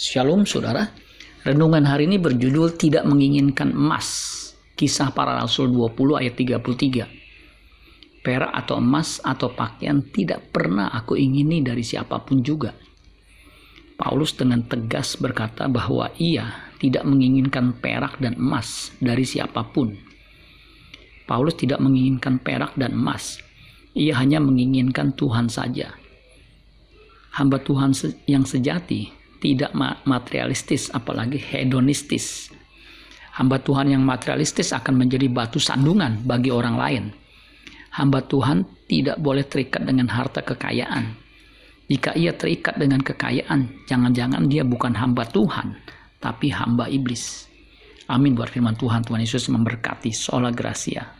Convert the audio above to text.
Shalom saudara. Renungan hari ini berjudul Tidak Menginginkan Emas. Kisah para Rasul 20 ayat 33. Perak atau emas atau pakaian tidak pernah aku ingini dari siapa pun juga. Paulus dengan tegas berkata bahwa ia tidak menginginkan perak dan emas dari siapa pun. Paulus tidak menginginkan perak dan emas. Ia hanya menginginkan Tuhan saja. Hamba Tuhan yang sejati tidak materialistis apalagi hedonistis. Hamba Tuhan yang materialistis akan menjadi batu sandungan bagi orang lain. Hamba Tuhan tidak boleh terikat dengan harta kekayaan. Jika ia terikat dengan kekayaan, jangan-jangan dia bukan hamba Tuhan, tapi hamba iblis. Amin buat firman Tuhan. Tuhan Yesus memberkati. Sola Gracia.